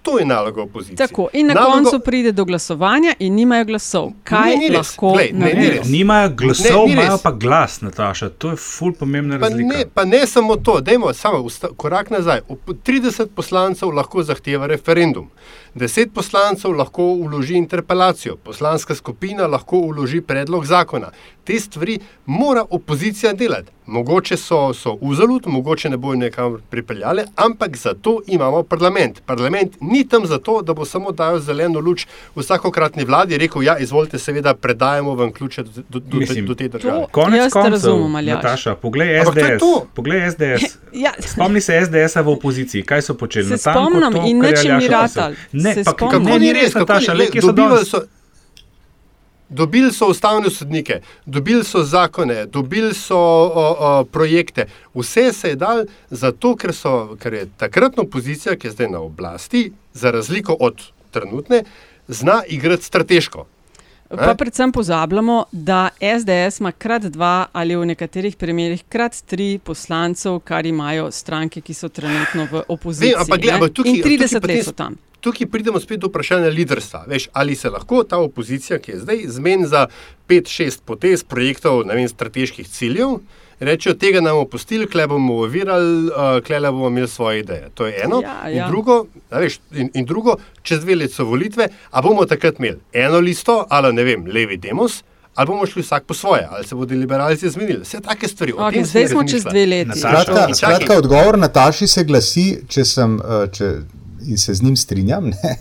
To je naloga opozicije. Tako, in na nalogo... koncu pride do glasovanja, in nimajo glasov. Kaj ne, ne lahko naredijo? Nimajo glasov, imajo pa glas, Nataša. To je ful pomembna pa razlika. Ne, pa ne samo to, dajmo samo korak nazaj. 30 poslancev lahko zahteva referendum. 10 poslancev lahko uloži interpelacijo, poslanska skupina lahko uloži predlog zakona. Te stvari mora opozicija delati. Mogoče so, so vzalud, mogoče ne bojo nekam pripeljali, ampak zato imamo parlament. Parlament ni tam zato, da bo samo dajal zeleno luč vsakokratni vladi, rekel: Ja, izvolite, seveda, predajemo vam ključe do, do, do, Mislim, do te države. Konec koncev, Nataša, poglej SDS. Poglej SDS. [LAUGHS] ja. Spomni se SDS-a v opoziciji, kaj so počeli. Se spomnim to, in nečem mi ratal. Ne, pa kako ni res, Nataša, le kje so dobili. Dobili so ustavne sodnike, dobili so zakone, dobili so o, o, projekte. Vse se je dal zato, ker, so, ker je takratna opozicija, ki je zdaj na oblasti, za razliko od trenutne, zna igrati strateško. Pa predvsem pozabljamo, da SDS ima krat dva ali v nekaterih primerjih krat tri poslancev, kar imajo stranke, ki so trenutno v opoziciji. Vem, ampak, gleda, tukaj, In 30 let so tam tukaj pridemo spet do vprašanja liderstva. Veš, ali se lahko ta opozicija, ki je zdaj zmen za 5-6 potez projektov, ne vem, strateških ciljev, reče, od tega nam opustili, kle bomo ovirali, kle bomo imeli svoje ideje. To je eno. Ja, ja. In, drugo, veš, in, in drugo, čez dve leti so volitve, a bomo takrat imeli eno listo ali ne vem, levi demos. Ali bomo šli vsak po svoje, ali se bodo liberalci zmenili. Vse take stvari. Okay, zdaj smo čez dve leti. Skratka, skratka, odgovor na taši se glasi, če sem. Uh, če in se z njim strinjam, ne?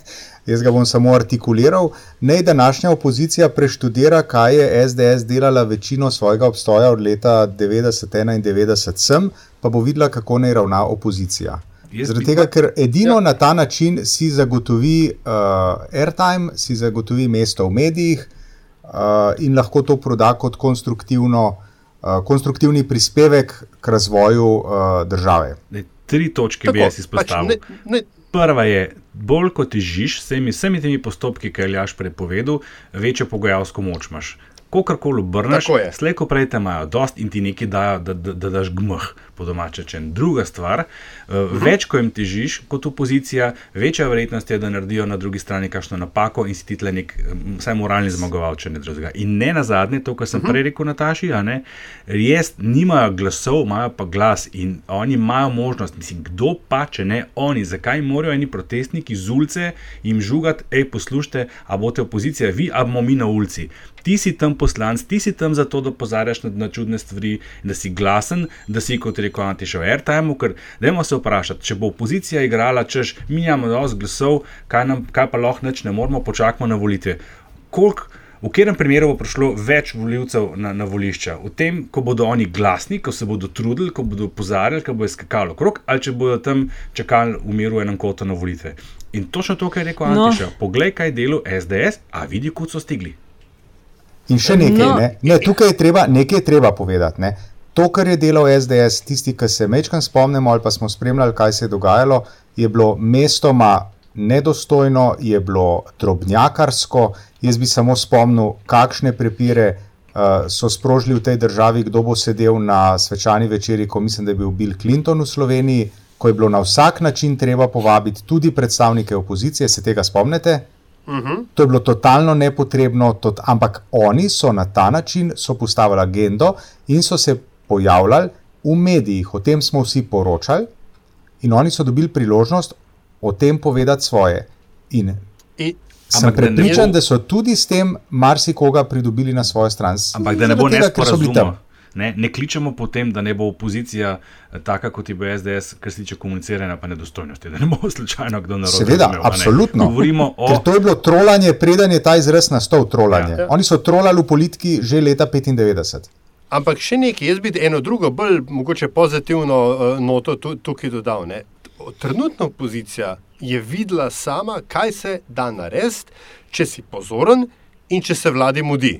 jaz ga bom samo artikuliral. Naj današnja opozicija preštudira, kaj je SDS delala večino svojega obstoja od leta 1991 sem, pa bo videla, kako naj ravna opozicija. Zaradi tega, ker edino ja. na ta način si zagotovi uh, airtime, si zagotovi mesto v medijih uh, in lahko to proda kot konstruktivno, uh, konstruktivni prispevek k razvoju uh, države. Ne, tri točke Tako, bi jaz izpostavil. Pač ne, ne, Prva je, bolj kot težiš s vsemi temi postopki, ki je prepovedal, večjo pogajalsko moč imaš. Kakorkoli obrneš, slejko prej te imajo dost in ti nekaj dajo, da, da, da daš gmah po domače. Če druga stvar, uh, več ko jim težiš kot opozicija, večja verjetnost je, da naredijo na drugi strani kakšno napako in si ti tle nek vsaj moralni zmagovalec, če ne drugega. In ne na zadnje, to, kar sem prej rekel Nataši, ne, res nimajo glasov, imajo pa glas in oni imajo možnost, mislim, kdo pa če ne oni, zakaj morajo eni protestniki z ulice jim žugati, hej, poslušajte, a boste opozicija, vi, a bomo mi na ulici ti si tam poslanc, ti si tam zato, da pozarjaš na, na čudne stvari, da si glasen, da si kot rekel Antišov airtime. Ker dajmo se vprašati, če bo opozicija igrala, češ mi imamo dovolj glasov, kaj, nam, kaj pa lahko neč ne moramo, počakajmo na volitve. Kolik, V katerem primeru bo prišlo več voljivcev na, na volišča? V tem, ko bodo oni glasni, ko se bodo trudili, ko bodo opozarjali, ko bo skakalo krok, ali če bodo tam čakali v miru enem kotu na volitve. In točno to, kar je rekel no. Antiša, poglej, kaj je delo SDS, a vidi, kot so stigli. In še nekaj, no. ne? Ne, tukaj je treba, nekaj je treba povedati. Ne? To, kar je delal SDS, tisti, ki se mečkam spomnimo ali pa smo spremljali, kaj se je dogajalo, je bilo mestoma nedostojno, je bilo drobnjakarsko. Jaz bi samo spomnil, kakšne prepire uh, so sprožili v tej državi, kdo bo sedel na svečani večeri, ko mislim, da je bil Bill Clinton v Sloveniji, ko je bilo na vsak način treba povabiti tudi predstavnike opozicije. Se tega spomnite? -huh. To je bilo totalno nepotrebno, tot, ampak oni so na ta način postavili agendo in so se pojavljali v medijih. O tem smo vsi poročali in oni so dobili priložnost o tem povedati svoje. In I, sem prepričan, da so tudi s tem marsikoga pridobili na svojo stran. Ampak da ne bo nesporazumno. Ne, ne kličemo po tem, da ne bo opozicija eh, taka, kot je bo SDS, kar se tiče komuniciranja, pa nedostojnosti, da ne bo [LAUGHS] slučajno kdo naročil. Seveda, razumel, absolutno. O... Ker to je bilo trolanje, preden je ta izraz nastal trolanje. Ja. Oni so trolali v politiki že leta 95. Ampak še nekaj, jaz bi eno drugo, bolj mogoče pozitivno uh, noto tukaj dodal. Ne. Trenutna opozicija je videla sama, kaj se da narediti, če si pozoren in če se vladi mudi.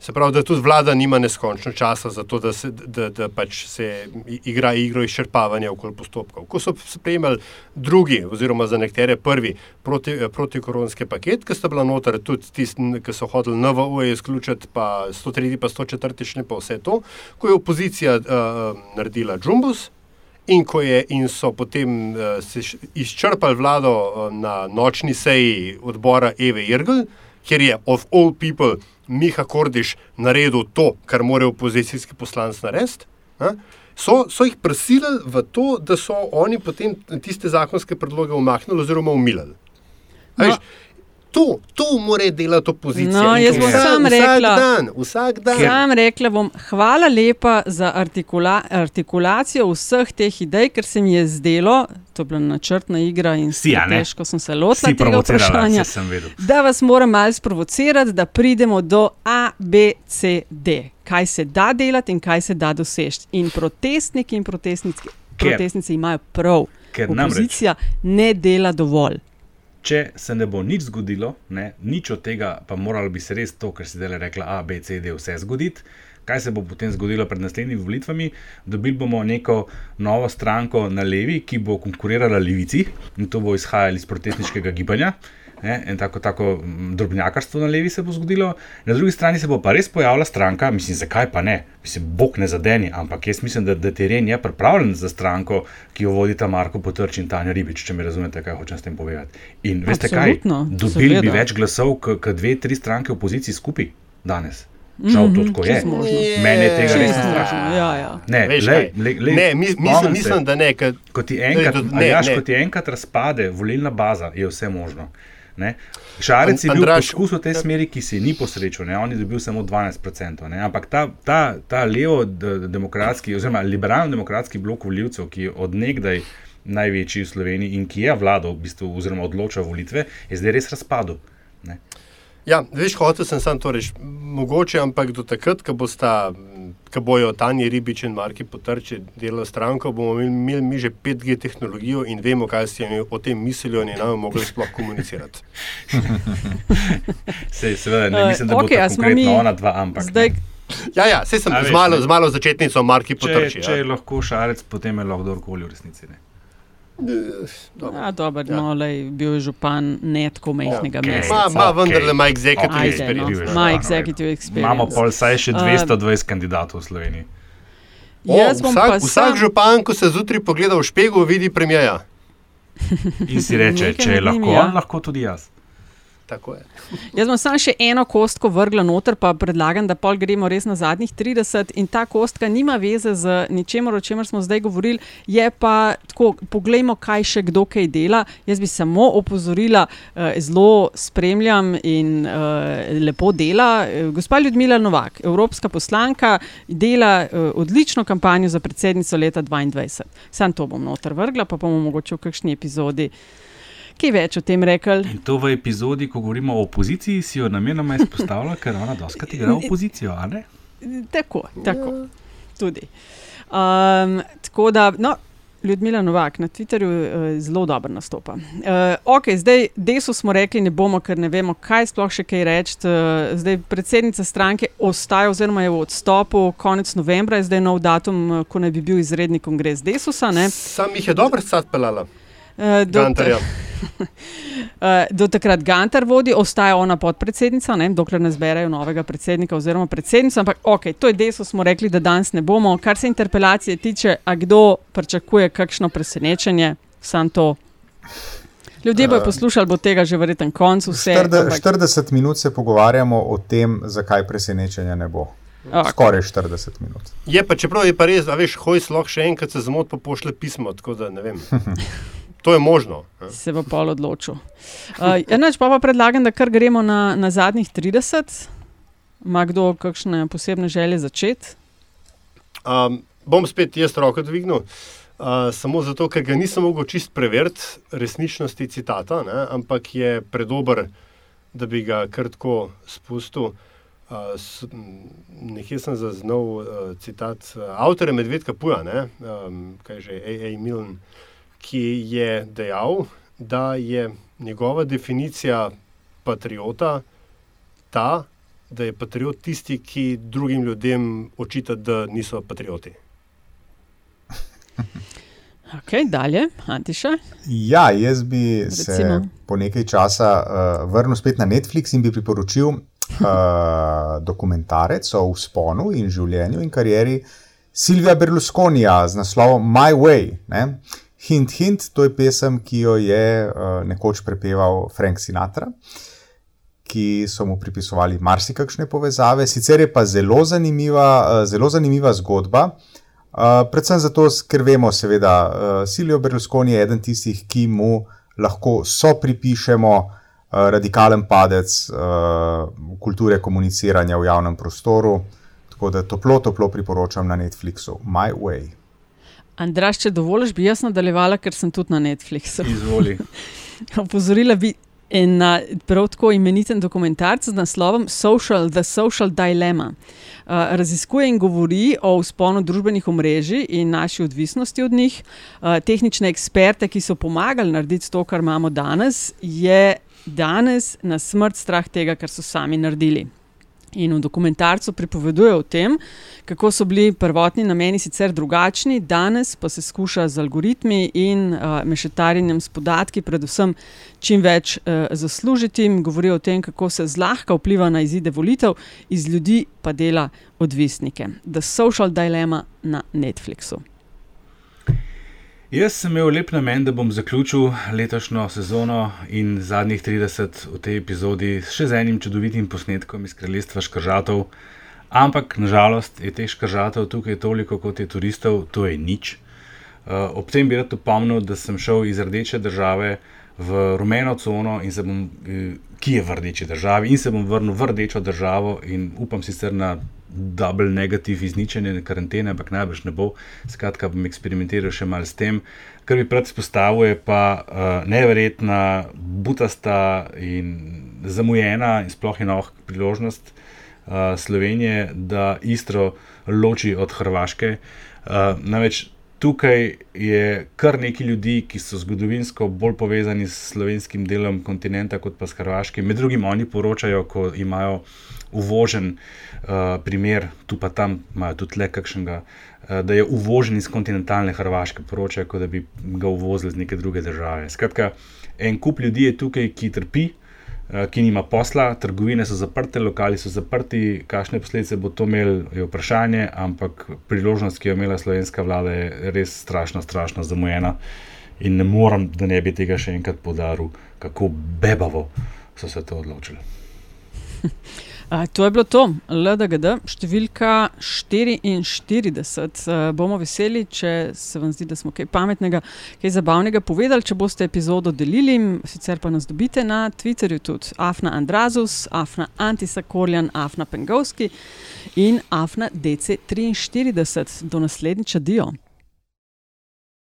Se pravi, da tudi vlada nima neskončno časa za to, da se, da, da pač se igra igro izčrpavanja okoli postopkov. Ko so sprejemali drugi, oziroma za nekatere prvi proti, protikoronski paket, ki sta bila noter, tudi tisti, ki so hodili NVO izključiti, pa 103, pa 104, še ne pa vse to, ko je opozicija uh, naredila džumbus. In, je, in so potem uh, izčrpali vlado uh, na nočni seji odbora Eve Irgl, kjer je of all people Miha Kordiš naredil to, kar mora opozicijski poslanec narediti, so, so jih prisilili v to, da so oni potem tiste zakonske predloge umaknili oziroma umilili. No. To, to mora delati opozicija. No, jaz bom sam rekla, dan, vsak dan. Sam rekla bom, hvala lepa za artikula, artikulacijo vseh teh idej, ker se mi je zdelo, to je bila načrtna igra in si, težko sem se lotila tega vprašanja, da vas moram malo sprovocirati, da pridemo do A, B, C, D. Kaj se da delati in kaj se da doseči. In protestniki in protestnici imajo prav. Ker opozicija namreč. ne dela dovolj. Če se ne bo nič zgodilo, ne, nič od tega, pa moralo bi se res to, kar si zdaj rekla, A, B, C, D, vse zgoditi. Kaj se bo potem zgodilo pred naslednjimi volitvami? Dobili bomo neko novo stranko na levi, ki bo konkurirala levici in to bo izhajalo iz protestniškega gibanja. Ne, in tako, tako mm, drobnjakarstvo na levi se bo zgodilo, na drugi strani se bo pa res pojavila stranka, mislim, zakaj pa ne, mislim, bog ne zadeni, ampak jaz mislim, da, da teren je pripravljen za stranko, ki jo vodita Marko Potrč in Tanja Ribič, če me razumete, kaj hočem s tem povedati. In veste Absolutno, kaj, dobili bi več glasov, kot dve, tri stranke opoziciji skupaj danes. Žal to tako je. Mene je tega res strah. Ja, ja. Ne, Veš lej, kaj? lej, lej, Ne, mis- mislim- mislim, se, da ne, ker- Ko ti enkrat, Ne, to- ne, ne, jaš, ne. ko ti enkrat razpade volilna baza, je vse možno. Ne? Šarec je bil Andraž- poskus v tej smeri, ki se ni posrečil, ne? on je dobil samo 12%. Ne? Ampak ta, ta, ta levo-demokratski, oziroma liberalno-demokratski blok voljivcev, ki je odnegdaj največji v Sloveniji in ki je vladal, v bistvu, oziroma odločal volitve, je zdaj res razpadel. Ne? Ja, veš, hotel sem sam to reči. Mogoče, ampak do takrat, ko bosta, ko bojo Tanja Ribič in Marki Potrči delali stranko, bomo imeli, mi že 5G tehnologijo in vemo, kaj si oni o tem mislijo in nam mogli sploh komunicirati. [LAUGHS] Sej, seveda, ne Eh, mislim, da bo a to konkretno mi ona dva, ampak. zdaj- ne. Ja, ja, sej sem A z veš, malo, ne. z malo začetnico Marki Če, Potrči. če je Ja. lahko šarec, potem je lahko kdorkoli v resnici. Ne? Ja, dober, no, lej, bil je župan ne tako majhnega Okej, mesta. Ma, ma okej. vendarle ima executive Ajde, experience. no, ima executive experience. Imamo pol vsaj še Uh, 220 kandidatov v Sloveniji. O, Jaz bom vsak, pa vsak sam- župan, ko se zjutraj pogleda v špegu, vidi premijeja. In si reče, če je lahko ja. on, lahko tudi jaz. Tako je. Jaz bom samo še eno kostko vrgla noter, pa predlagam, da pol gremo res na zadnjih 30. In ta kostka nima veze z ničemer, o čemer smo zdaj govorili, je pa tako, poglejmo, kaj še kdo kaj dela. Jaz bi samo opozorila, uh, zelo spremljam in uh, lepo dela. Eh, Gospa Ljudmila Novak, evropska poslanka, dela uh, odlično kampanjo za predsednico leta 2022. Sam to bom noter vrgla, pa bomo mogoče v kakšni epizodi. Kaj več o tem rekli? In to v epizodi, ko govorimo o opoziciji, si jo namenoma izpostavlja, ker ona doskrat igra opozicijo, a ne? Tako, tako. Tudi. Um, tako da, no, Ljudmila Novak na Twitterju uh, zelo dobro nastopa. Uh, ok, zdaj desu smo rekli, ne bomo, ker ne vemo, kaj sploh še kaj reči. Uh, zdaj predsednica stranke ostaja, oziroma je v odstopu, konec novembra je zdaj nov datum, ko naj bi bil izredni kongres Desusa. Ne? Sam jih je dobro sad pelala. Do, Gantarja. Uh, [LAUGHS] do takrat Gantar vodi, ostaja ona podpredsednica, ne, dokler ne zberejo novega predsednika oziroma predsednico. Ampak, ok, to je deso, smo rekli, da danes ne bomo. Kar se interpelacije tiče, a kdo pričakuje kakšno presenečenje, sam to. Ljudje bodo Eh, poslušali, bo tega že verjetno konc vse. 40, ampak- 40 minut se pogovarjamo o tem, zakaj presenečenja ne bo. Ok. Skoraj 40 minut. Je pa, čeprav je pa res, a veš, hoj sloh še enkrat se zmot, pa pošle pismo, tako da ne vem. [LAUGHS] To je možno. ne. se bo pol odločil. Uh, Enač pa, pa predlagam, da kar gremo na, na zadnjih 30. Ima kdo kakšne posebne želje začeti? Um, bom spet jaz roko dvignil, uh, samo zato, ker ga nisem mogel čist preveriti resničnosti citata, ne, ampak je predober, da bi ga kar tako spustil. Uh, s, nekje sem zaznal uh, citat uh, avtorja Medvedka Puja, ne, um, kaj že A.A. Milne, ki je dejal, da je njegova definicija patriota ta, da je patriot tisti, ki drugim ljudem očita, da niso patrioti. [LAUGHS] Ok, dalje, Antiša. Ja, jaz bi se Recimo. po nekaj časa uh, vrnil spet na Netflix in bi priporočil uh, [LAUGHS] dokumentarec o usponu in življenju in karieri Silvija Berlusconija z naslovom My Way. Ne? Hint, hint, to je pesem, ki jo je uh, nekoč prepeval Frank Sinatra. Ki so mu pripisovali marsikakšne povezave, sicer je pa zelo zanimiva, uh, zelo zanimiva zgodba. Uh, predvsem zato, ker vemo, seveda, uh, Silvio Berlusconi je eden tistih, ki mu lahko so pripišemo uh, radikalen padec uh, kulture komuniciranja v javnem prostoru. Tako da toplo, toplo priporočam na Netflixu My Way. Andraš, če dovoliš, bi jaz nadaljevala, ker sem tudi na Netflixu. Izvoli. [LAUGHS] Opozorila bi uh, prav tako imeniten dokumentarc z naslovom Social, The Social Dilemma. Uh, raziskuje in govori o usponu družbenih omrežij in naši odvisnosti od njih. Uh, tehnične eksperte, ki so pomagali narediti to, kar imamo danes, je danes na smrt strah tega, kar so sami naredili. In v dokumentarcu pripoveduje o tem, kako so bili prvotni nameni sicer drugačni, danes pa se skuša z algoritmi in uh, mešetarjenjem s podatki, predvsem čim več uh, zaslužiti. Govori o tem, kako se zlahka vpliva na izide volitev, iz ljudi pa dela odvisnike. The Social Dilemma na Netflixu. Jaz sem imel lep namen, da bom zaključil letošnjo sezono in zadnjih 30 v tej epizodi še z enim čudovitim posnetkom iz kraljestva Škržatov. Ampak, nažalost, je teh škržatov tukaj toliko kot je turistov, to je nič. Uh, ob tem bi rad opomnil, da sem šel iz rdeče države v rumeno cono, bom, eh, ki je v rdeči državi, in se bom vrnil v rdečo državo in upam sicer na double negativ izničenje karantene, ampak najbrž ne bo. Skratka, bom eksperimentiral še malo s tem. Kar bi predpostavil, je pa uh, neverjetna, butasta in zamujena in sploh eno priložnost uh, Slovenije, da Istro loči od Hrvaške. Uh, namreč tukaj je kar nekaj ljudi, ki so zgodovinsko bolj povezani s slovenskim delom kontinenta kot pa s Hrvaškim. Med drugim oni poročajo, ko imajo uvožen uh, primer, tu pa tam imajo tudi le kakšnega, uh, da je uvožen iz kontinentalne Hrvaške, poročajo, kot da bi ga uvozili iz neke druge države. Skratka, en kup ljudi je tukaj, ki trpi, ki nima posla, trgovine so zaprte, lokali so zaprti, kakšne posledice bo to imelo, je vprašanje, ampak priložnost, ki jo je imela slovenska vlada, je res strašno, strašno zamujena. In ne morem, da ne bi tega še enkrat podaril, kako bebavo so se to odločili. [LAUGHS] To je bilo to, LDGD, številka 44. Bomo veseli, če se vam zdi, da smo kaj pametnega, kaj zabavnega povedali. Če boste epizodo delili, sicer pa nas dobite na Twitterju tudi Afna Andrazus, Afna Antisakorjan, Afna Pengovski in Afna DC43. Do naslednjič, adijo.